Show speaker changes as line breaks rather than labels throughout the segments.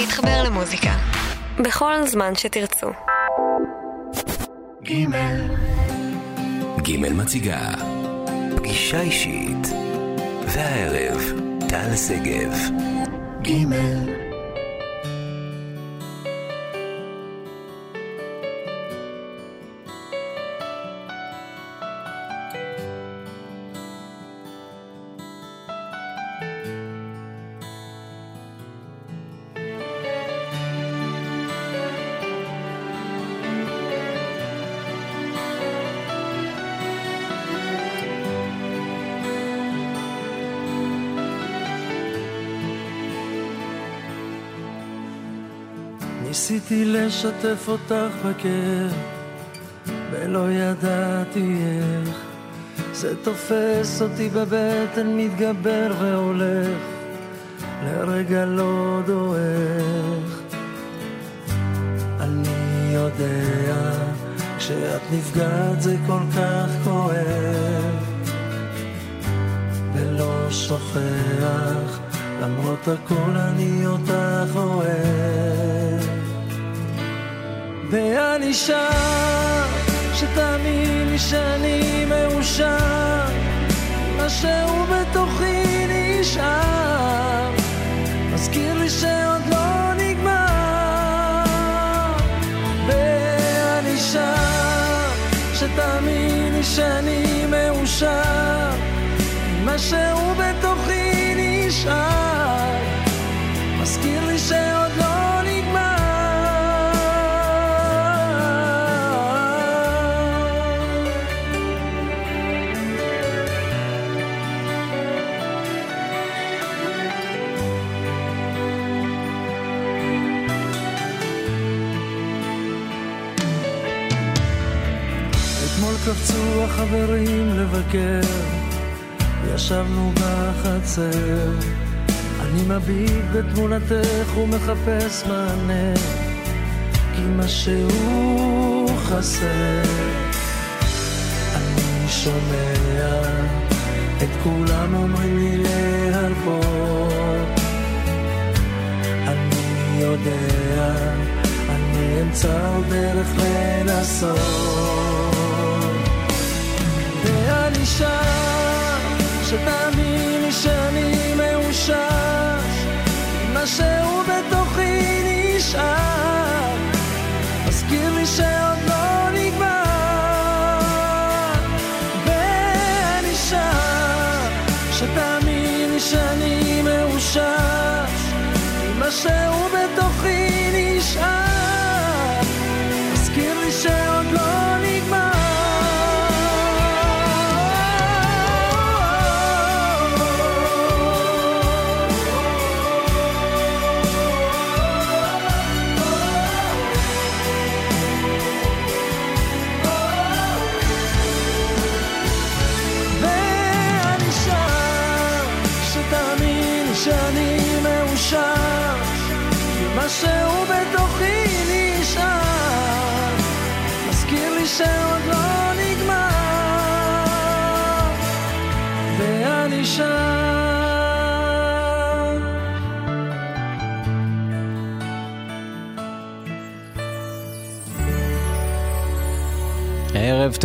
להתחבר למוזיקה. בכל זמן שתרצו.
גימל. גימל מציגה פגישה אישית. והערב, טל שגב. גימל.
לשתף אותך בכאב, ולא ידעתי איך. זה תופס אותי בבטן, מתגבר והולך, לרגע לא דועך. אני יודע, כשאת נפגעת זה כל כך כואב, ולא שוכח, למרות הכל אני אותך אוהב. ואני שם, שתאמין לי שאני מאושר, משהו בתוכי נשאר, מזכיר לי שעוד לא נגמר. ואני שם, שתאמין לי שאני מאושר, משהו בתוכי נשאר, החברים לבקר, ישבנו בחצר. אני מביט בתמונתך ומחפש מענה, כי משהו חסר. אני שומע את כולם אומרים לי להרפות. אני יודע, אני אמצא דרך לנסות. שתאמין לי שאני מאושר, משהו בתוכי נשאר, מזכיר לי שעוד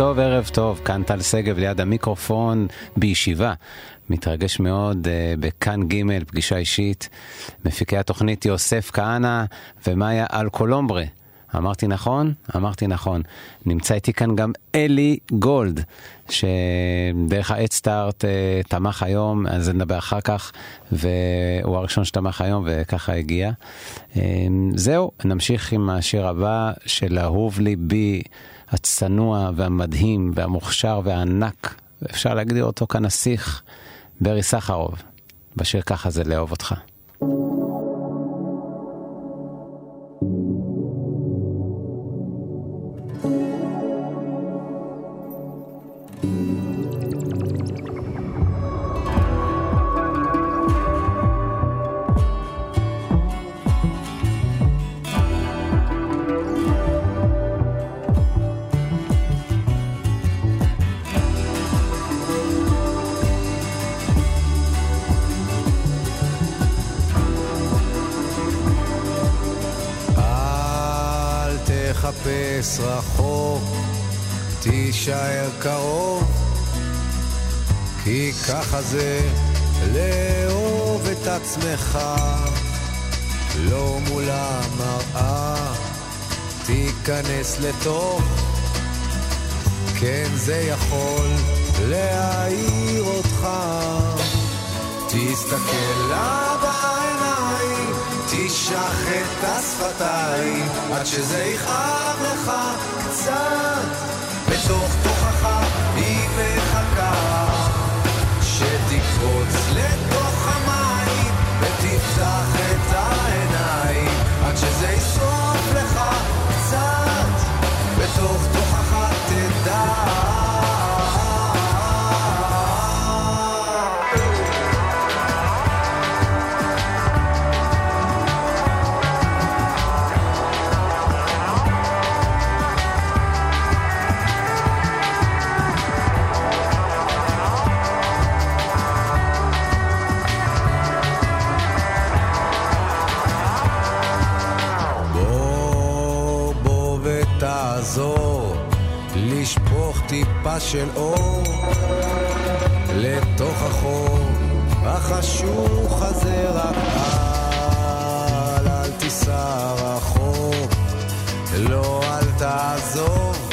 טוב, ערב טוב, כאן טל שגב ליד המיקרופון בישיבה. מתרגש מאוד uh, בכאן ג', פגישה אישית. מפיקי התוכנית יוסף כהנא ומאיה אלקולומברה. אמרתי נכון? אמרתי נכון. נמצא איתי כאן גם אלי גולד, שדרך האדסטארט uh, תמך היום, על זה נדבר אחר כך, והוא הראשון שתמך היום וככה הגיע. Uh, זהו, נמשיך עם השיר הבא של אהוב ליבי. הצנוע והמדהים והמוכשר והענק, אפשר להגדיר אותו כנסיך, ברי סחרוב, בשיר ככה זה לאהוב אותך.
ואני
ככה זה לאהוב את עצמך, לא מול המראה, תיכנס לתוך, כן זה יכול להעיר אותך, תסתכל לה בעיניים, תשחט את השפתיים, עד שזה יכאב לך קצת, עד שזה ישרוף טיפה של אור לתוך החור החשוך הזה רק אל, אל תיסע רחוק, לא אל תעזוב,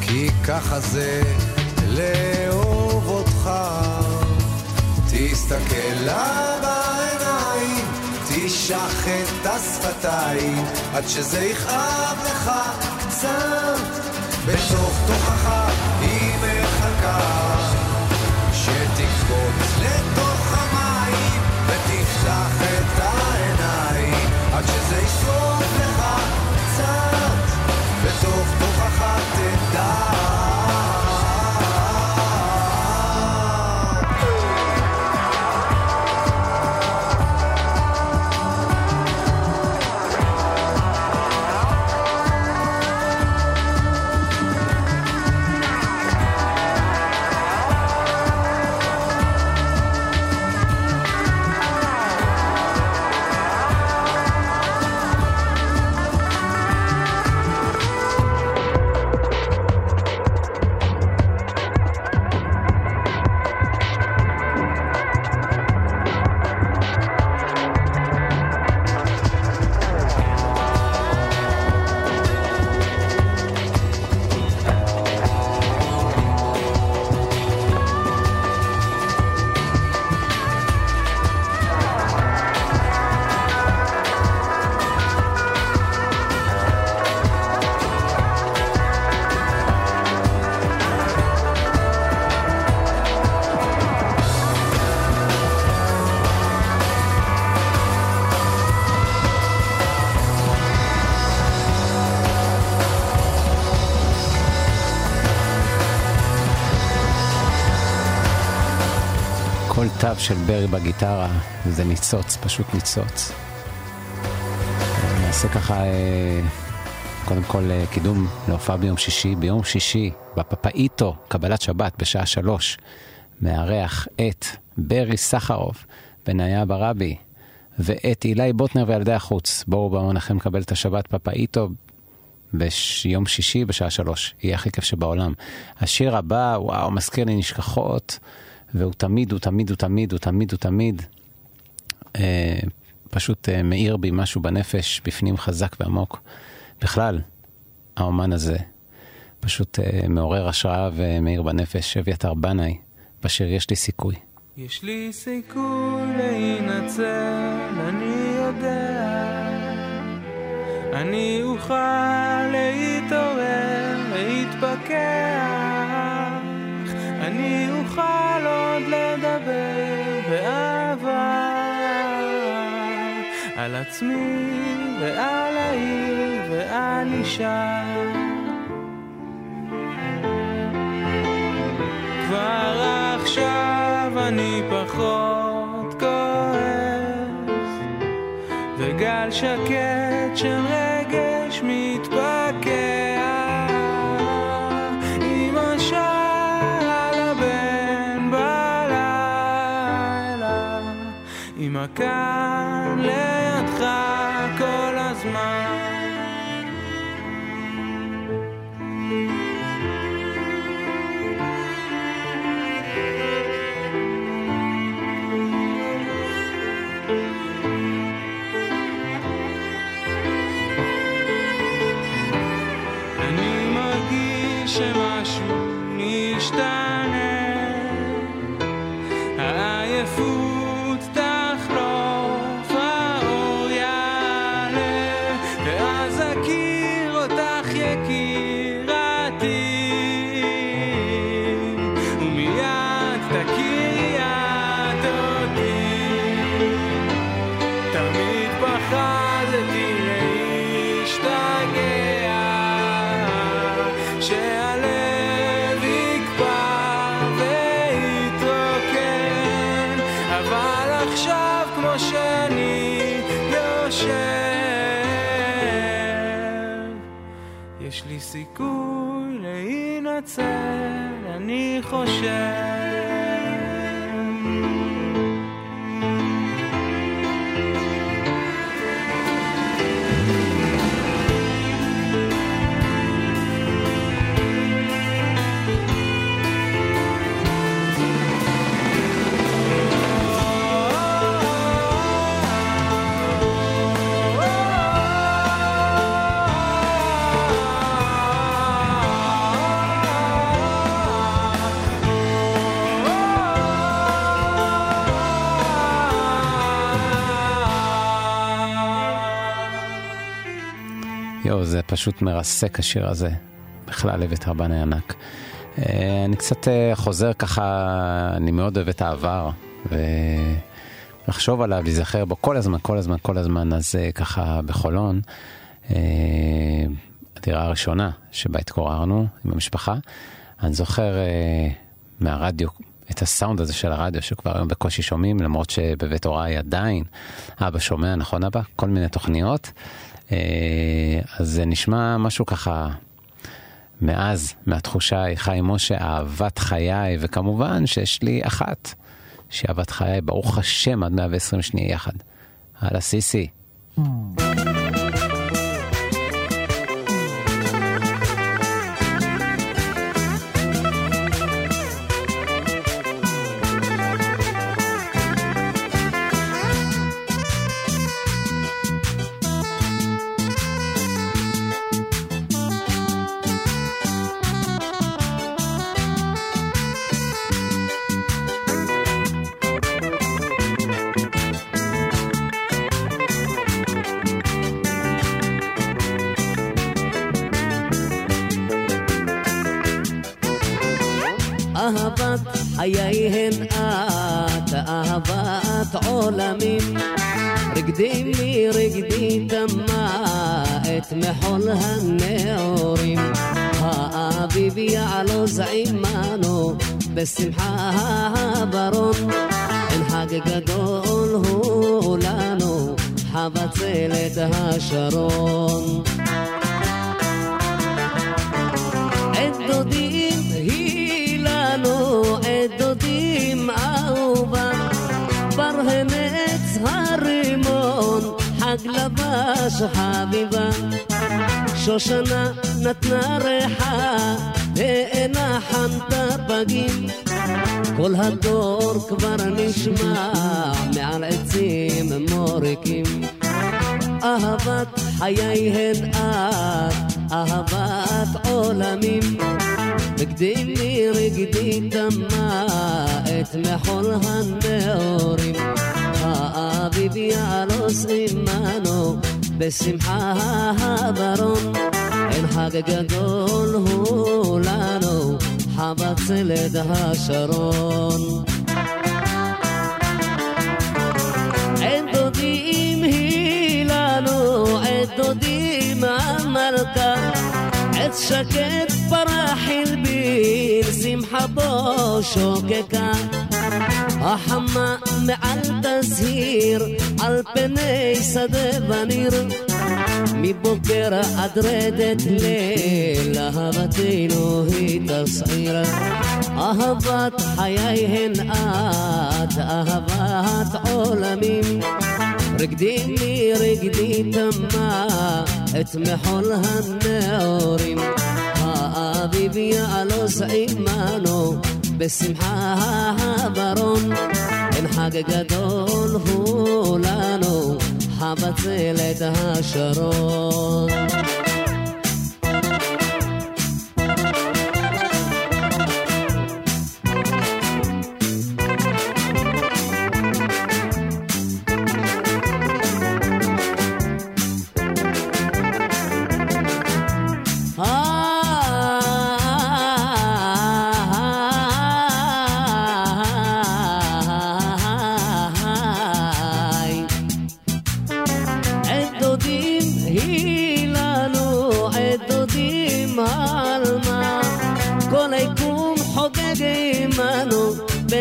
כי ככה זה לאהוב אותך. תסתכל בעיניים, תשח את השפתיים, עד שזה יכאב לך קצת. בתוך תוכך היא מחכה שתקפוץ לתוך המים ותפתח את העיניים עד שזה ישרוף לך קצת בתוך תוכך תדע
של ברי בגיטרה, זה ניצוץ, פשוט ניצוץ. נעשה ככה, אה, קודם כל אה, קידום להופעה ביום שישי. ביום שישי, בפפאיטו, קבלת שבת בשעה שלוש, מארח את ברי סחרוף, בניה ברבי, ואת אילי בוטנר וילדי החוץ. בואו לכם לקבל את השבת פפאיטו ביום שישי בשעה שלוש. יהיה הכי כיף שבעולם. השיר הבא, וואו, מזכיר לי נשכחות. והוא תמיד, הוא תמיד, הוא תמיד, הוא תמיד, הוא תמיד, אה, פשוט אה, מאיר בי משהו בנפש, בפנים חזק ועמוק. בכלל, האומן הזה פשוט אה, מעורר השראה ומאיר בנפש, אביתר בנאי, בשיר יש לי סיכוי.
יש לי סיכוי להינצל, אני יודע. אני אוכל להתעורר, להתפכח. אני אוכל עוד לדבר באהבה על עצמי ועל העיר ועל אישה. כבר עכשיו אני פחות כועס וגל שקט של רגש כאן
יש לי סיכוי להינצל, אני חושב.
פשוט מרסק השיר הזה. בכלל אוהב רבן הענק. אה, אני קצת אה, חוזר ככה, אני מאוד אוהב את העבר, ולחשוב עליו, להיזכר בו כל הזמן, כל הזמן, כל הזמן, אז אה, ככה בחולון, הדירה הראשונה שבה התקוררנו עם המשפחה, אני זוכר מהרדיו את הסאונד הזה של הרדיו, שכבר היום בקושי שומעים, למרות שבבית הוריי עדיין אבא שומע, נכון אבא? כל מיני תוכניות. אה, אז זה נשמע משהו ככה מאז, מהתחושה חיים משה, אהבת חיי, וכמובן שיש לי אחת, שהיא אהבת חיי, ברוך השם, עד 120 שניה יחד. הלאה סיסי. Mm.
עולמים. רקדי מרקדי דמה את מחול הנאורים. האביב יעלוז עמנו בשמחה הברון. אין חג גדול הוא לנו חבצלת השרון לבש חביבה. שושנה נתנה ריחה, ואינה חנתה פגים. כל הדור כבר נשמע מעל עצים מוריקים. אהבת חייהן את, אהבת עולמים. רגדי רגדי דמה את מחול הנאורים האביב יעלוס עמנו בשמחה הברון אין חג גדול הוא לנו חבצלת השרון. אין דודים היא לנו עת דודים המלכה עץ שקט פרח הלבין, שמחה בו שוקקה. החמה מעל תזהיר, על פני שדה וניר. מבוקר עד רדת ליל, אהבתנו היא תסעיר. אהבת חייהן את, אהבת עולמים. את מחול הנאורים. האביב יעלוס עמנו בשמחה הברון. אין חג גדול הוא לנו, חבצלת השרון.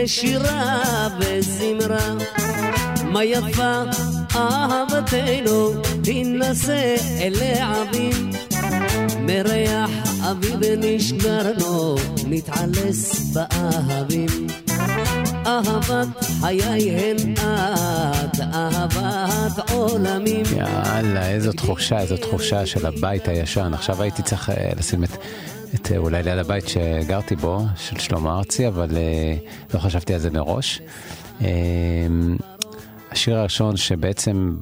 בשירה וזמרה מה יפה אהבתנו, תנסה לעבים. מריח אביב נשגרנו, נתעלס באהבים. אהבת חיי הן את, אהבת עולמים.
יאללה, איזו תחושה, איזו תחושה של הבית הישן. עכשיו הייתי צריך אה, לשים את... את, אה, אולי ליד הבית שגרתי בו, של שלמה ארצי, אבל אה, לא חשבתי על זה מראש. אה, השיר הראשון שבעצם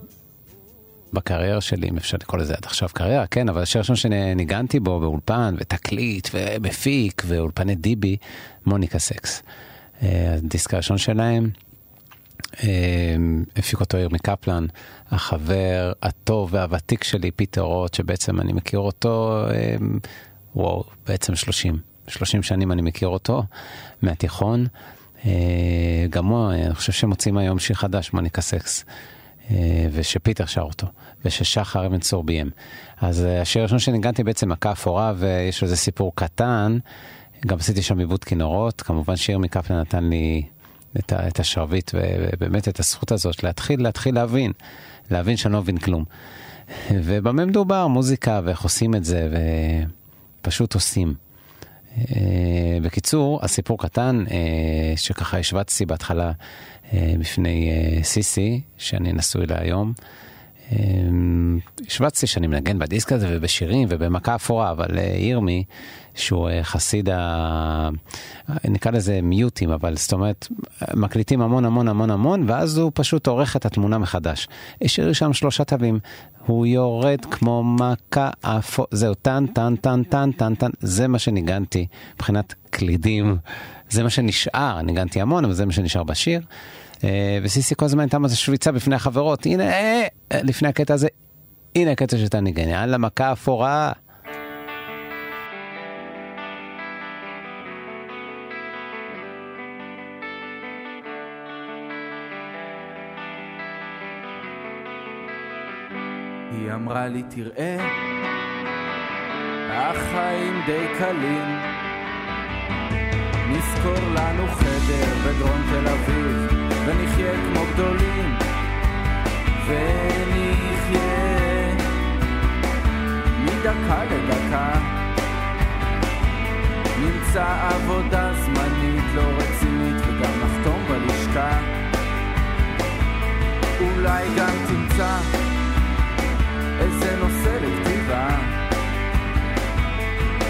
בקריירה שלי, אם אפשר לקרוא לזה עד עכשיו קריירה, כן, אבל השיר הראשון שניגנתי בו באולפן, ותקליט, ומפיק, ואולפני דיבי, מוניקה סקס. הדיסק הראשון שלהם, הפיק אותו ירמי קפלן, החבר הטוב והוותיק שלי, פיטר רוט, שבעצם אני מכיר אותו וואו, בעצם 30. 30 שנים אני מכיר אותו מהתיכון. אה, גם הוא, אני חושב שמוצאים היום שיר חדש, מוניקה סקס, אה, ושפיטר שר אותו, וששחר אבן צור ביים. אז אה, השיר הראשון שניגנתי בעצם מכה אפורה, ויש לו איזה סיפור קטן. גם עשיתי שם עיבוד כינורות, כמובן שיר מקפלן נתן לי את, את השרביט ובאמת את הזכות הזאת להתחיל, להתחיל להבין, להבין שאני לא מבין כלום. ובמה מדובר, מוזיקה ואיך עושים את זה, ו... פשוט עושים. Uh, בקיצור, הסיפור קטן, uh, שככה השבצתי בהתחלה uh, בפני סיסי, שאני נשוי לה היום. השבצתי שאני מנגן בדיסק הזה ובשירים ובמכה אפורה, אבל uh, ירמי, שהוא uh, חסיד ה... נקרא לזה מיוטים, אבל זאת אומרת, מקליטים המון המון המון המון, ואז הוא פשוט עורך את התמונה מחדש. השאיר שם שלושה תווים, הוא יורד כמו מכה אפו, זהו, טן, טן, טן, טן, טן, טן, זה מה שניגנתי מבחינת קלידים, זה מה שנשאר, ניגנתי המון, אבל זה מה שנשאר בשיר. אה, וסיסי כל הזמן הייתה מזה שוויצה בפני החברות, הנה, אה, אה, לפני הקטע הזה, הנה הקטע שאתה ניגן, יאללה, מכה אפורה.
היא אמרה לי תראה, החיים די קלים, נזכור לנו חדר בדרום תל אביב, ונחיה כמו גדולים, ונחיה מדקה לדקה. נמצא עבודה זמנית לא רצינית וגם נחתום בלשכה. אולי גם תמצא איזה נושא לכתיבה.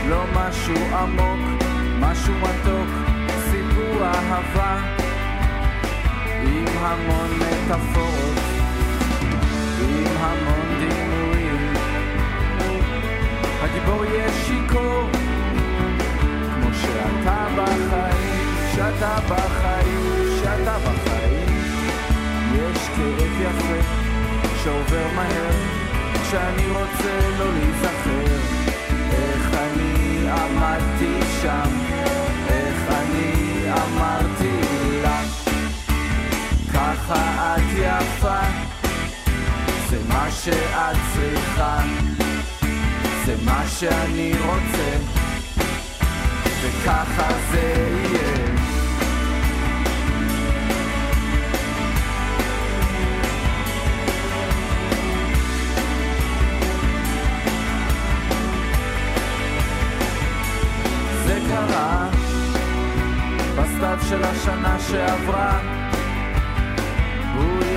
לא משהו עמוק, משהו מתוק, סיפור אהבה עם המון מטאפורות, עם המון דימויים. הגיבור יהיה שיכור, כמו שאתה בחיים, שאתה בחיים, שאתה בחיים. יש כאב יפה שעובר מהר שאני רוצה לא להיזכר איך אני עמדתי שם יפה זה מה שאת צריכה. זה מה שאני רוצה. וככה זה יהיה. קרה בסתיו של השנה שעברה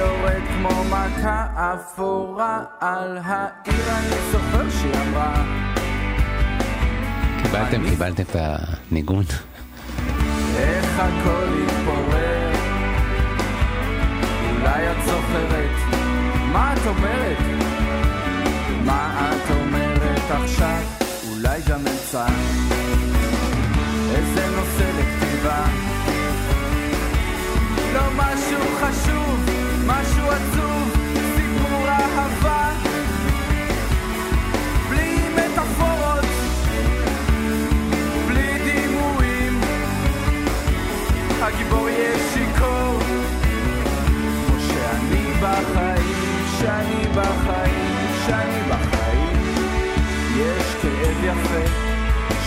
יורד כמו מכה אפורה על העיר אני זוכר שהיא אמרה
קיבלתם, קיבלתם את הניגון?
איך הכל יתפורר אולי את זוכרת מה את אומרת? מה את אומרת עכשיו? אולי גם אמצע איזה נושא לכתיבה. לא משהו חשוב,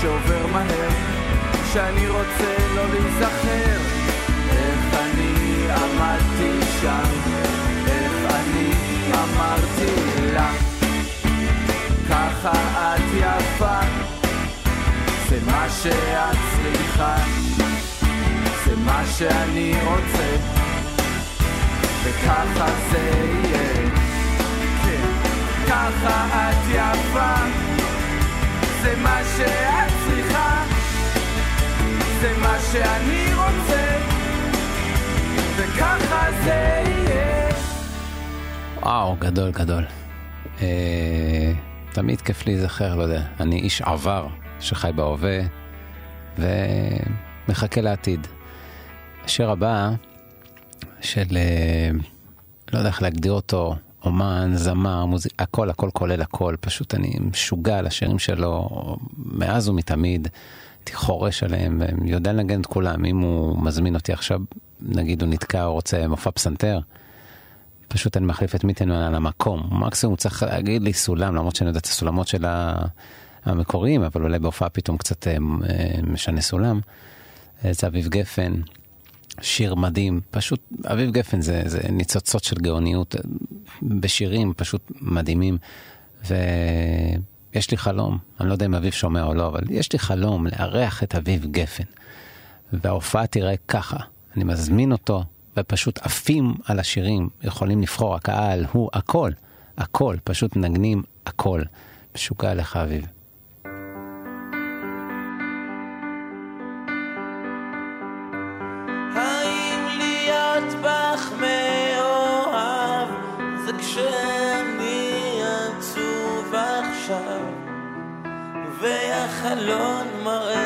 שעובר מהר, שאני רוצה לא להיזכר. איך אני עמדתי שם, איך אני אמרתי לה, ככה את יפה, זה מה
שאת צריכה, זה מה שאני רוצה, וככה זה יהיה. כן, ככה את יפה זה מה שאת צריכה, זה מה שאני רוצה, וככה זה יהיה.
וואו, גדול גדול. אה, תמיד כיף להיזכר, לא יודע, אני איש עבר שחי בהווה ומחכה לעתיד. השיר הבא של, אה, לא יודע איך להגדיר אותו, אומן, זמר, מוזיק, הכל, הכל כולל הכל, פשוט אני משוגע על השירים שלו מאז ומתמיד, הייתי חורש עליהם, ויודע לנגן את כולם, אם הוא מזמין אותי עכשיו, נגיד הוא נתקע או רוצה מופע פסנתר, פשוט אני מחליף את מיטנמן על המקום. מקסימום צריך להגיד לי סולם, למרות שאני יודע את הסולמות של המקוריים, אבל אולי בהופעה פתאום קצת אה, משנה סולם. אה, זה אביב גפן, שיר מדהים, פשוט, אביב גפן זה, זה ניצוצות של גאוניות. אה, בשירים פשוט מדהימים. ויש לי חלום, אני לא יודע אם אביב שומע או לא, אבל יש לי חלום לארח את אביב גפן. וההופעה תראה ככה, אני מזמין אותו ופשוט עפים על השירים, יכולים לבחור, הקהל הוא הכל, הכל, פשוט מנגנים הכל. משוגע לך אביב.
alone, my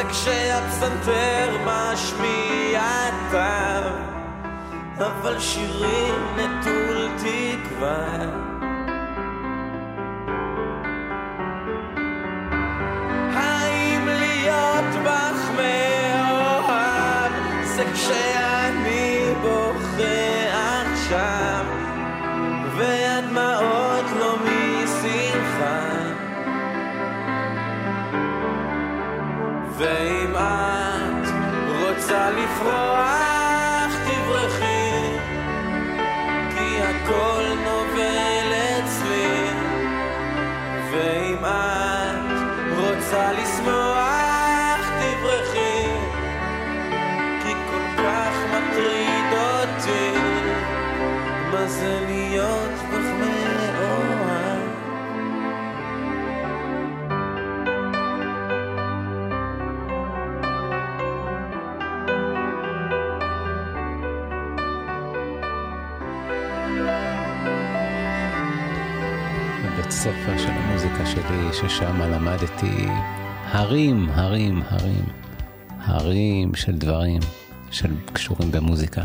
זה כשהפסנתר משמיע טעם אבל שירים נטול תקווה
בבית ספר של המוזיקה שלי, ששם למדתי הרים, הרים, הרים, הרים של דברים של קשורים במוזיקה.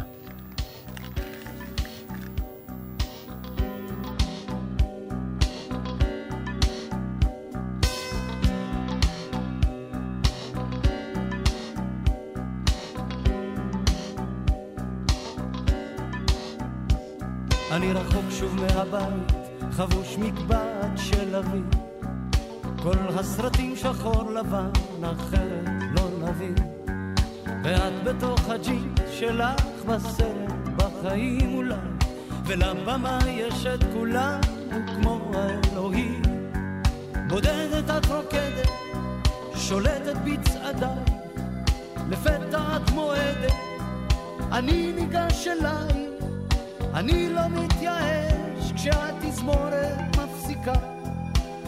אני רחוק שוב מהבית, חבוש מקבט של אבי. כל הסרטים שחור לבן, אחרת לא נבין. ואת בתוך הג'ינס שלך בסרט, בחיים אולי, ולבמה יש את כולם, כמו האלוהים. בודדת את רוקדת, שולטת בצעדיי, לפתע את מועדת, אני ניגש אלייך. אני לא מתייאש כשהתזמורת מפסיקה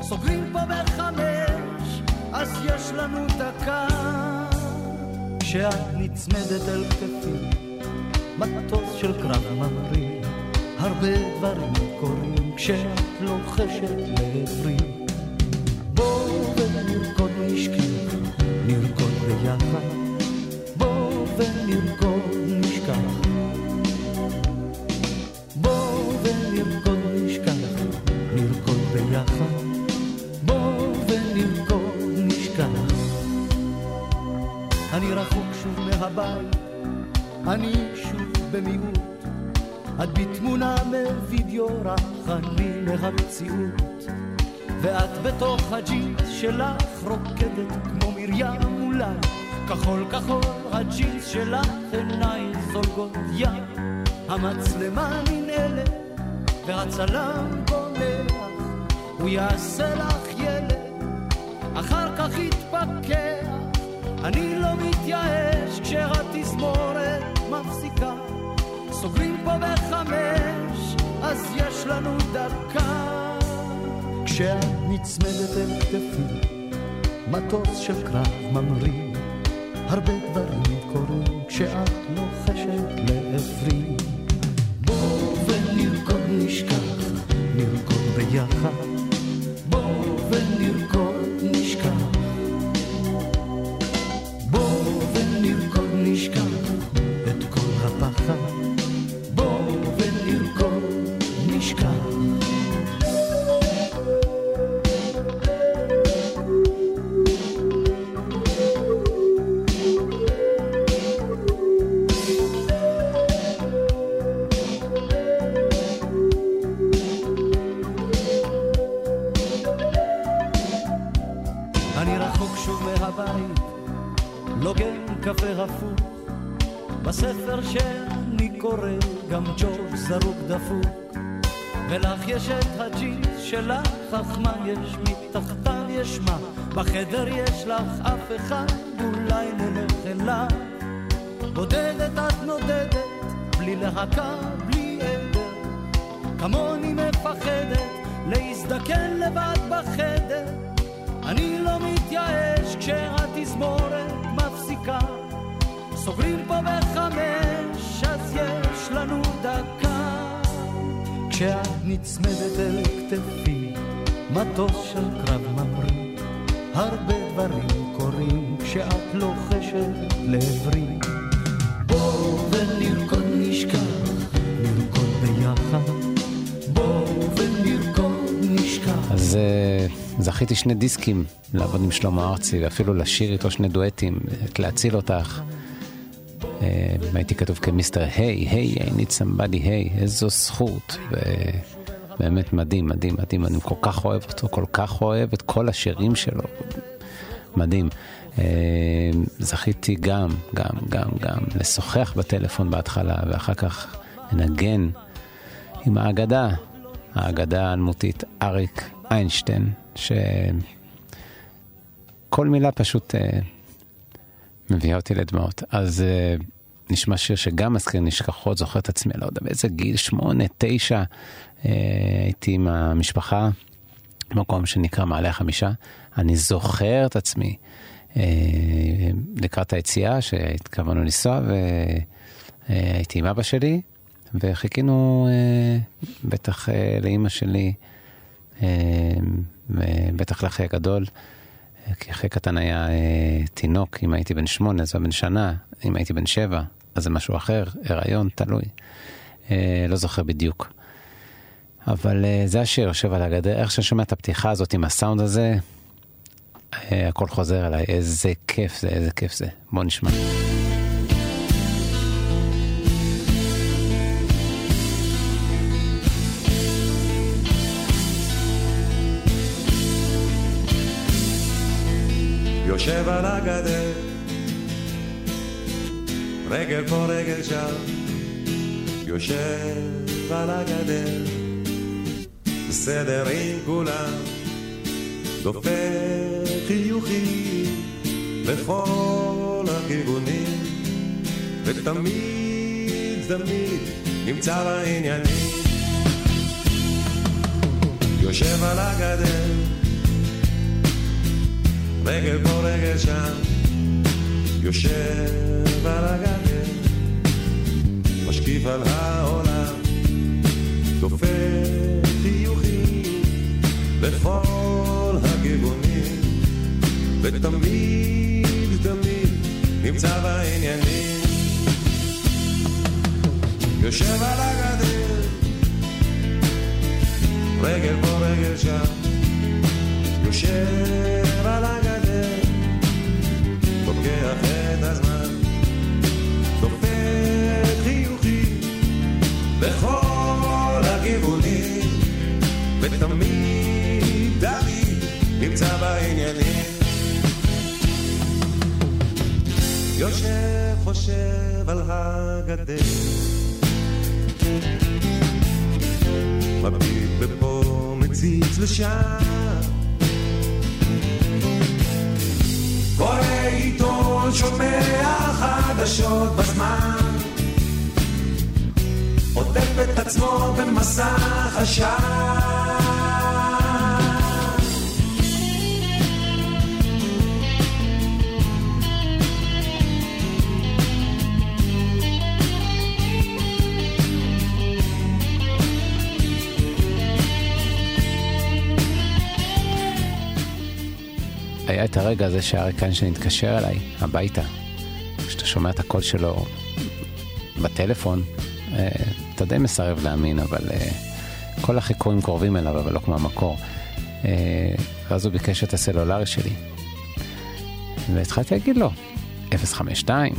סוגרים פה בחמש, אז יש לנו דקה כשאת נצמדת אל כתפי, מטוס של קרב ממריא, הרבה דברים קורים כשאת לוחשת לעברי. והצלם בונח, הוא יעשה לך ילד, אחר כך יתפכח. אני לא מתייאש כשהתזמורת מפסיקה. סוגרים פה בחמש, אז יש לנו דקה. כשאת נצמדת אל כתפי, מטוס של קרב ממריא, הרבה דברים קורים כשאת לוחשת לעברי. בואו ונרקוד נשכח, נרקוד ביחד, סוגרים פה בחמש, אז יש לנו דקה. כשאת נצמדת אל כתפי, מטוס של קרב ממריא הרבה דברים קורים כשאת לוחשת לעברי. בואו ונרקוד נשכח, נרקוד ביחד. בואו ונרקוד נשכח.
אז אה, זכיתי שני דיסקים לעבוד עם שלמה ארצי, ואפילו לשיר איתו שני דואטים, את להציל אותך. אה, הייתי כתוב כמיסטר היי, היי, I need somebody, היי, איזו זכות. באמת מדהים, מדהים, מדהים, אני כל כך אוהב אותו, כל כך אוהב את כל השירים שלו. מדהים. אה, זכיתי גם, גם, גם, גם לשוחח בטלפון בהתחלה, ואחר כך לנגן עם האגדה, האגדה האלמותית אריק איינשטיין, שכל מילה פשוט אה, מביאה אותי לדמעות. אז אה, נשמע שיר שגם מזכיר נשכחות, זוכר את עצמי, לא יודע באיזה גיל, שמונה, תשע, אה, הייתי עם המשפחה במקום שנקרא מעלה החמישה. אני זוכר את עצמי אה, לקראת היציאה שהתכוונו לנסוע, והייתי עם אבא שלי, וחיכינו אה, בטח אה, לאימא שלי, אה, בטח לאחי הגדול, כי אחי קטן היה אה, תינוק, אם הייתי בן שמונה אז הוא בן שנה, אם הייתי בן שבע אז זה משהו אחר, הריון, תלוי. אה, לא זוכר בדיוק. אבל אה, זה השיר, יושב על הגדר, איך שאני שומע את הפתיחה הזאת עם הסאונד הזה, אה, הכל חוזר אליי, איזה כיף זה, איזה כיף זה. בוא נשמע.
יושב על הגדר, רגל פה רגל שם, יושב על הגדר, בסדר עם כולם, דופק חיוכים לכל הכיוונים, ותמיד תמיד נמצא בעניינים. יושב על הגדר, רגל פה רגל שם, יושב על הגדר, משקיף על העולם, דופק חיוכים בכל הכיוונים, ותמיד תמיד נמצא בעניינים. יושב על הגדר, רגל פה רגל שם, יושב על הגדר, לוקח הזמן, דופק חיוכים בכל הכיוונים, ותמיד תמיד נמצא בעניינים. יושב חושב על הגדר. מביט בפה מציץ לשם קורא עיתון שומע חדשות בזמן. עוטף את עצמו במסך עשן
את הרגע הזה שאריק איינשטיין התקשר אליי הביתה. כשאתה שומע את הקול שלו בטלפון, אה, אתה די מסרב להאמין, אבל אה, כל החיקויים קרובים אליו, אבל לא כמו המקור. אה, ואז הוא ביקש את הסלולרי שלי. והתחלתי להגיד לו, 052,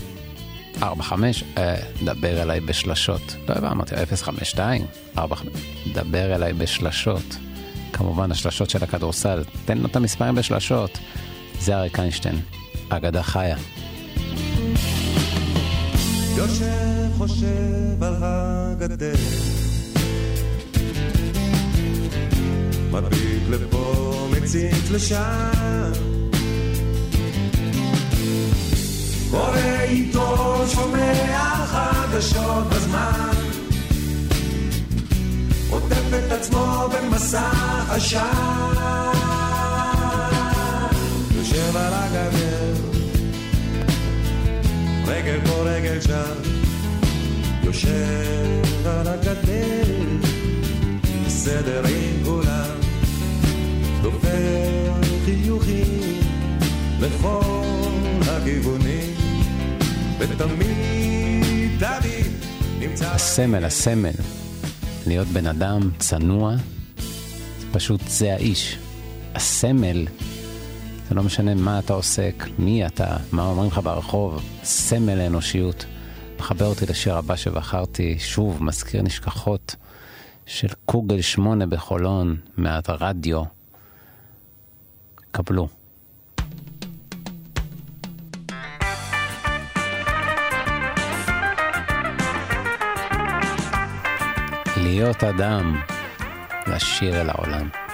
45, אה, דבר אליי בשלשות. לא הבנתי, אמרתי לו, 052, 45, דבר אליי בשלשות. כמובן, השלשות של הכדורסל, תן לו את המספרים בשלשות. זה אריק איינשטיין, אגדה חיה.
יושב חושב על הגדר. מביט לפה מציץ לשם. קורא עיתון שומע חדשות בזמן. עוטף את עצמו במסך עשן הגדר רגל פה רגל שם, יושב על הגדר, בסדר עם כולם, דופק חיוכים לכל הכיוונים, ותמיד תמיד נמצא...
הסמל, הסמל, להיות בן אדם צנוע, פשוט זה האיש. הסמל, זה לא משנה מה אתה עוסק, מי אתה, מה אומרים לך ברחוב, סמל האנושיות. מחבר אותי לשיר הבא שבחרתי, שוב, מזכיר נשכחות של קוגל שמונה בחולון, מהרדיו. קבלו. להיות אדם, לשיר אל העולם.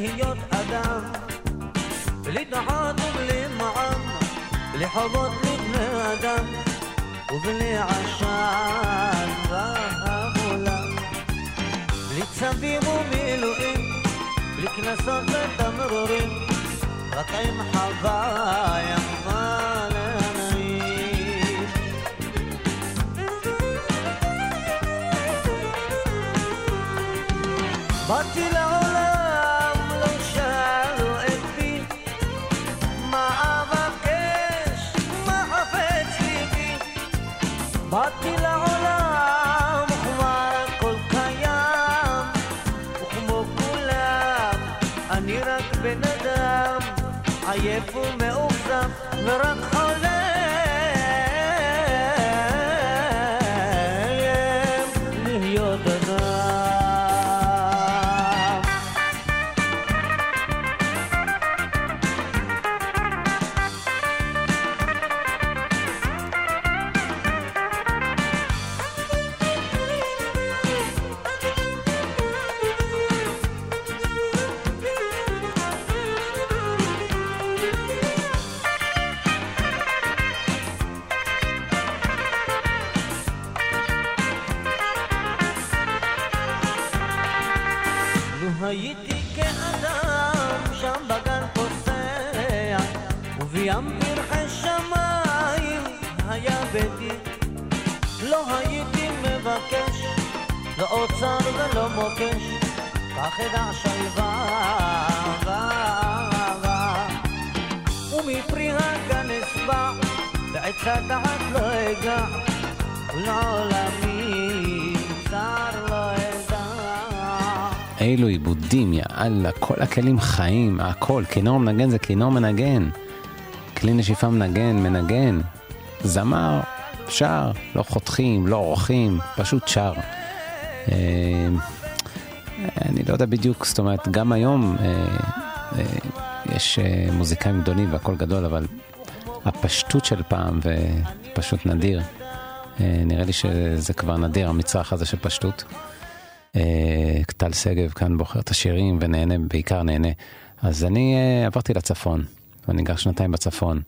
להיות אדם, דעת ובלי מעם, בלי חובות לבני אדם, ובלי עשן בעולם. בלי צווים ומילואים, בלי קנסות ותמרורים, רק עם חוויה מה היה ביתי לא הייתי מבקש לא אוצר ולא מוקש כך אדע שלווה ומפרי הגן אשבע בעץ הדעת לא אגע ולעולמי צר לא אדע
אילו עיבודים, יאללה, כל הכלים חיים, הכל. כינור מנגן זה כינור מנגן. כלי נשיפה מנגן, מנגן. זמר, שר, לא חותכים, לא עורכים, פשוט שר. אה, אני לא יודע בדיוק, זאת אומרת, גם היום אה, אה, יש מוזיקאים גדולים והכל גדול, אבל הפשטות של פעם ופשוט נדיר. אה, נראה לי שזה כבר נדיר, המצרך הזה של פשטות. טל שגב כאן בוחר את השירים ונהנה, בעיקר נהנה. אז אני עברתי לצפון, ואני גר שנתיים בצפון.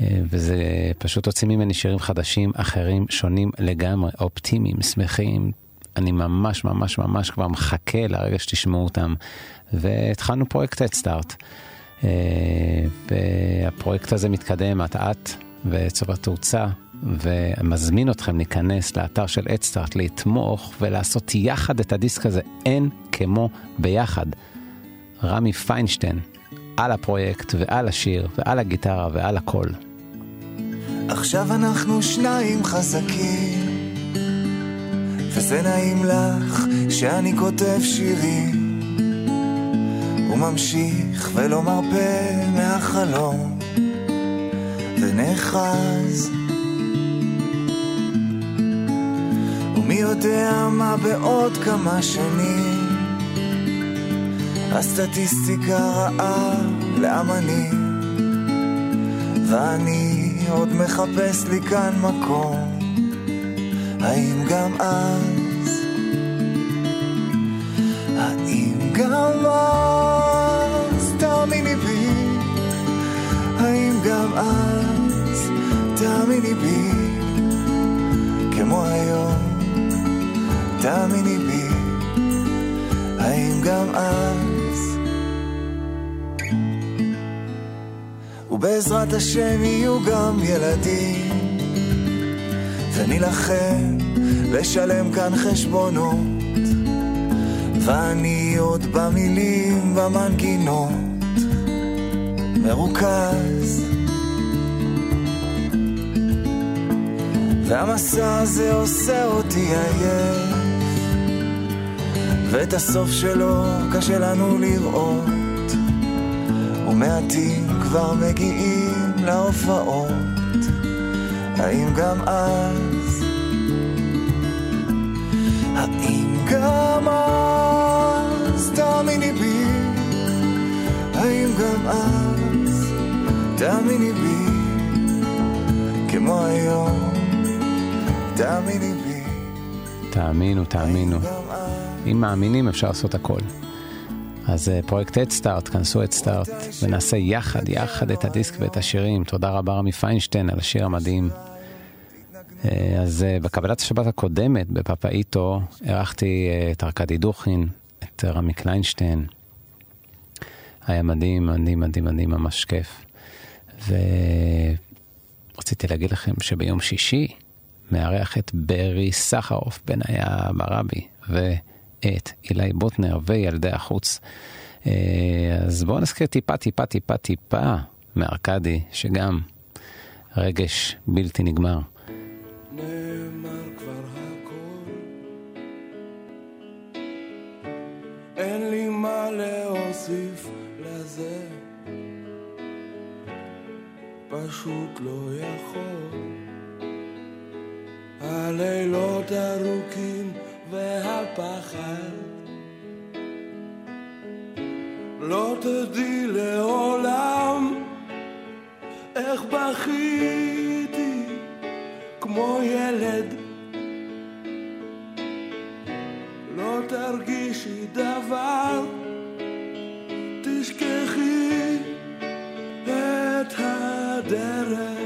אה, וזה פשוט הוציא ממני שירים חדשים, אחרים, שונים לגמרי, אופטימיים, שמחים. אני ממש ממש ממש כבר מחכה לרגע שתשמעו אותם. והתחלנו פרויקט אדסטארט. והפרויקט הזה מתקדם אט אט וצובר תאוצה, ומזמין אתכם להיכנס לאתר של אדסטארט, לתמוך ולעשות יחד את הדיסק הזה, אין כמו ביחד. רמי פיינשטיין, על הפרויקט ועל השיר ועל הגיטרה ועל הכל.
עכשיו אנחנו שניים חזקים, וזה נעים לך שאני כותב שירים, וממשיך ולא מרפה מהחלום, ונאחז. ומי יודע מה בעוד כמה שנים, הסטטיסטיקה רעה לאמנים, ואני עוד מחפש לי כאן מקום, האם גם אז, האם גם אז, תאמיני בי, האם גם אז, תאמיני בי, כמו היום, תאמיני בי, האם גם אז, ובעזרת השם יהיו גם ילדים, ונילחם לשלם כאן חשבונות, ואני עוד במילים, במנגינות, מרוכז. והמסע הזה עושה אותי עייף, ואת הסוף שלו קשה לנו לראות. ומעטים כבר מגיעים להופעות, האם גם אז? האם גם אז? תאמיני בי, האם גם אז? תאמיני בי, כמו היום, תאמיני בי,
תאמינו, תאמינו. אם מאמינים אפשר לעשות הכל. אז אה, פרויקט אדסטארט, כנסו אדסטארט, ונעשה יחד, יחד את הדיסק ואת השירים. תודה רבה רמי פיינשטיין על השיר המדהים. אה, אז אה, בקבלת השבת הקודמת בפפאיטו, אירחתי את ארכדי דוכין, את רמי קליינשטיין. היה מדהים, מדהים, מדהים, מדהים, ממש כיף. ורציתי להגיד לכם שביום שישי מארח את ברי סחרוף, בניה ברבי, ואת אילי בוטנר וילדי החוץ. אה, אז בואו נזכיר טיפה, טיפה, טיפה, טיפה מארקדי, שגם רגש בלתי נגמר.
נאמר כבר הכל, אין לי מה להוסיף לזה, פשוט לא יכול. הלילות ארוכים והפחד, לא תדעי לעולם איך בכיתי כמו ילד. לא תרגישי דבר, תשכחי את הדרך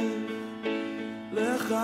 לך.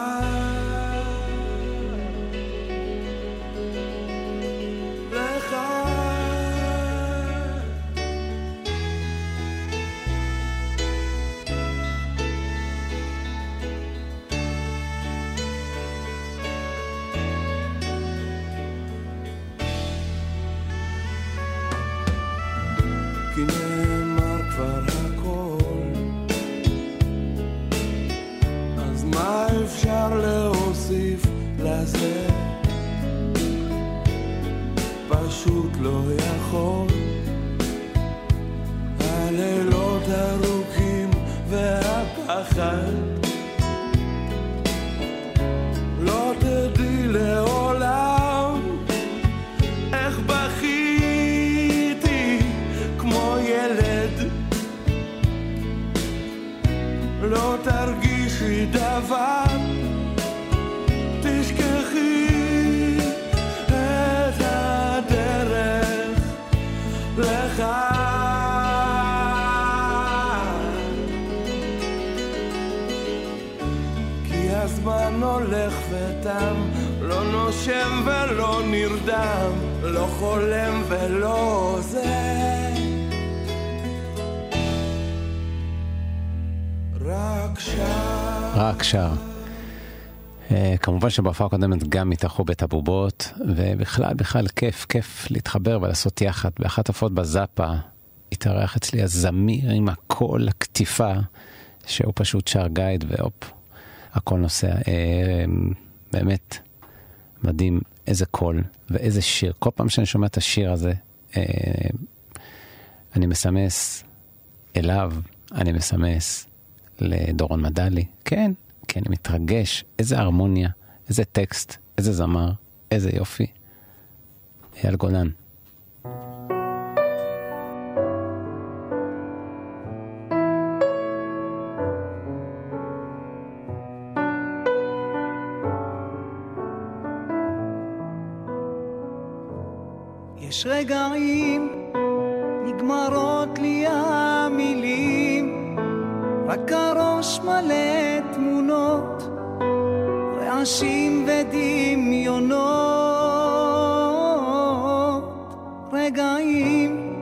כמובן שבהופעה הקודמת גם התארחו בית הבובות, ובכלל, בכלל כיף, כיף להתחבר ולעשות יחד. באחת הפעות בזאפה התארח אצלי הזמיר עם הקול, הקטיפה, שהוא פשוט שר גייד, והופ, הכל נוסע. אה, באמת מדהים איזה קול ואיזה שיר. כל פעם שאני שומע את השיר הזה, אה, אני מסמס אליו, אני מסמס לדורון מדלי. כן, כי אני מתרגש, איזה הרמוניה, איזה טקסט, איזה זמר, איזה יופי. אייל גולן.
יש רגעים, נגמרות לי המילים, רק הראש מלא תמונות, רעשים ודמיונות. רגעים,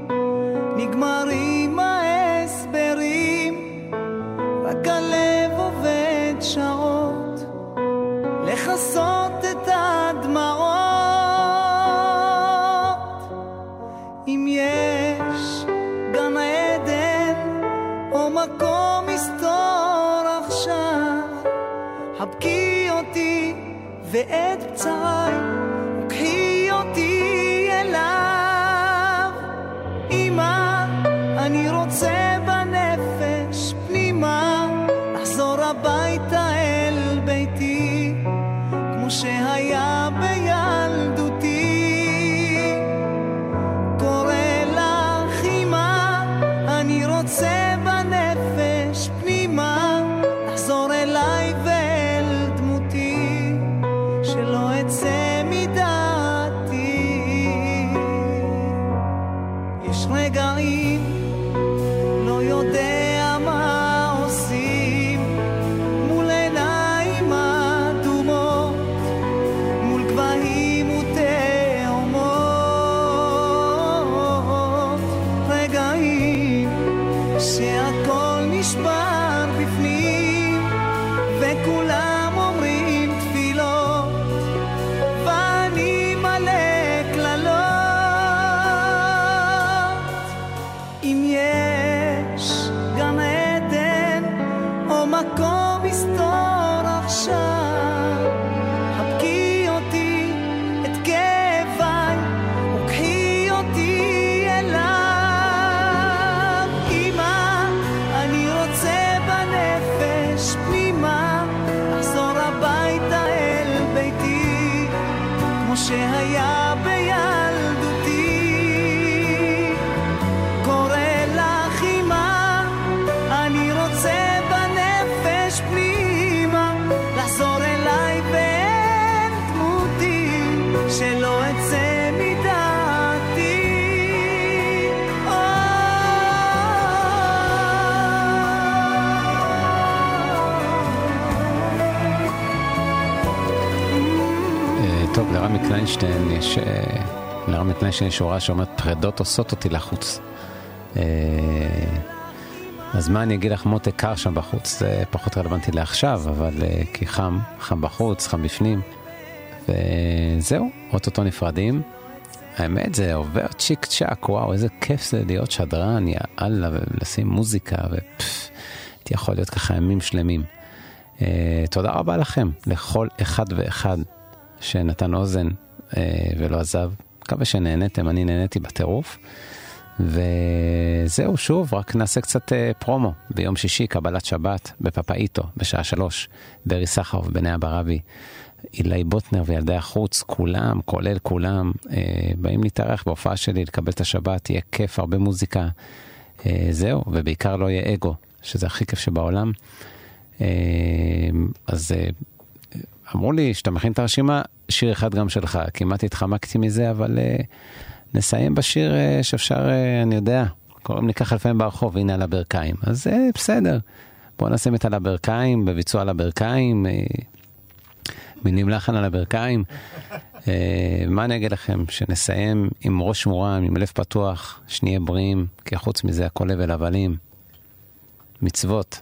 נגמרים ואת פצעי,
קליינשטיין יש, אה, לרמי קליינשטיין יש הוראה שאומרת פרדות עושות אותי לחוץ. אה, אז מה אני אגיד לך, מותק קר שם בחוץ, זה פחות רלוונטי לעכשיו, אבל כי חם, חם בחוץ, חם בפנים. וזהו, אוטוטו נפרדים. האמת זה עובר צ'יק צ'אק, וואו, איזה כיף זה להיות שדרן, יא אללה, ולשים מוזיקה, ופפפ, יכול להיות ככה ימים שלמים. תודה רבה לכם, לכל אחד ואחד שנתן אוזן uh, ולא עזב. מקווה שנהניתם, אני נהניתי בטירוף. וזהו, שוב, רק נעשה קצת אה, פרומו. ביום שישי, קבלת שבת, בפפאיטו, בשעה שלוש, ברי סחרוף, בני אברבי. אילי בוטנר וילדי החוץ, כולם, כולל כולם, אה, באים להתארח בהופעה שלי, לקבל את השבת, יהיה כיף, הרבה מוזיקה. אה, זהו, ובעיקר לא יהיה אגו, שזה הכי כיף שבעולם. אה, אז אה, אמרו לי שאתה מכין את הרשימה, שיר אחד גם שלך. כמעט התחמקתי מזה, אבל אה, נסיים בשיר אה, שאפשר, אה, אני יודע, קוראים לי ככה לפעמים ברחוב, הנה על הברכיים. אז אה, בסדר, בואו נשים את על הברכיים, בביצוע על הברכיים. אה, מינים לחן על הברכיים. אה, מה אני אגיד לכם? שנסיים עם ראש מורם, עם לב פתוח, שנהיה בריאים, כי חוץ מזה הכל הבל הבלים. מצוות.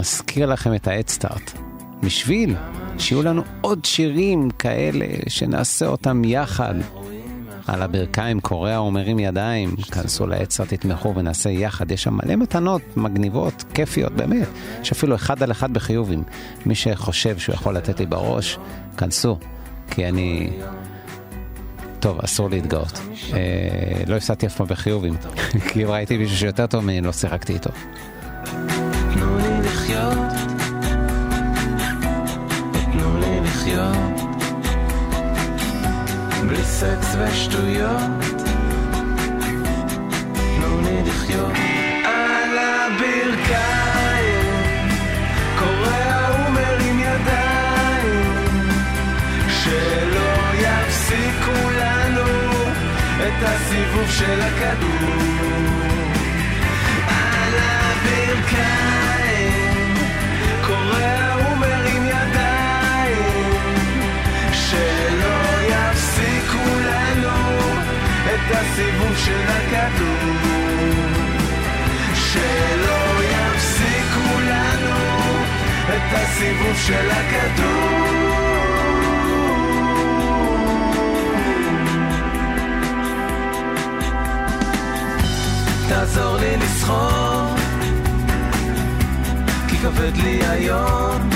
מזכיר לכם את האדסטארט. בשביל שיהיו לנו עוד שירים כאלה שנעשה אותם יחד. על הברכיים קורע ומרים ידיים, כנסו לאדסטארט, תתמכו ונעשה יחד. יש שם מלא מתנות מגניבות, כיפיות, באמת. יש אפילו אחד על אחד בחיובים. מי שחושב שהוא יכול לתת לי בראש, כנסו, כי אני... טוב, אסור להתגאות. אה, לא הפסדתי אף פעם בחיובים, כי אם ראיתי מישהו שיותר טוב ממני, לא שיחקתי איתו.
סקס ושטויות. תנו לי לחיות על הברכיים קורע ומרים ידיים שלא יפסיקו לנו את הסיבוב של הכדור. על הברכיים קורע את הסיבוב של הכדור. שלא יפסיקו לנו את הסיבוב של הכדור. תעזור לי לסחור כי כבד לי היום.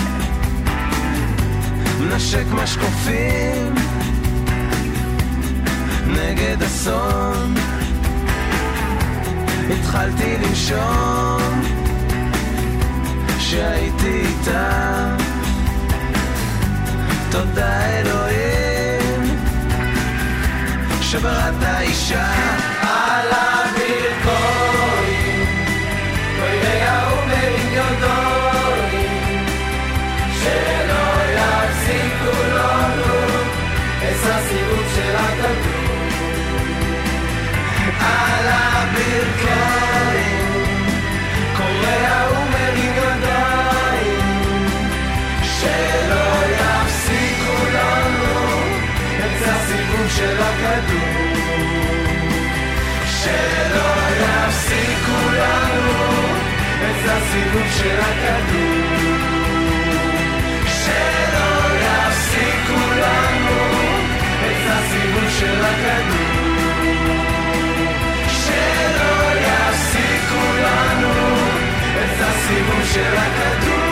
נשק משקופים נגד אסון. התחלתי לנשום שהייתי איתה. תודה אלוהים שבראת אישה על של הכדור. שלא יפסיקו לנו את הסיבוב של הכדור. שלא יפסיקו לנו את הסיבוב של הכדור. שלא יפסיקו לנו את הסיבוב של הכדור.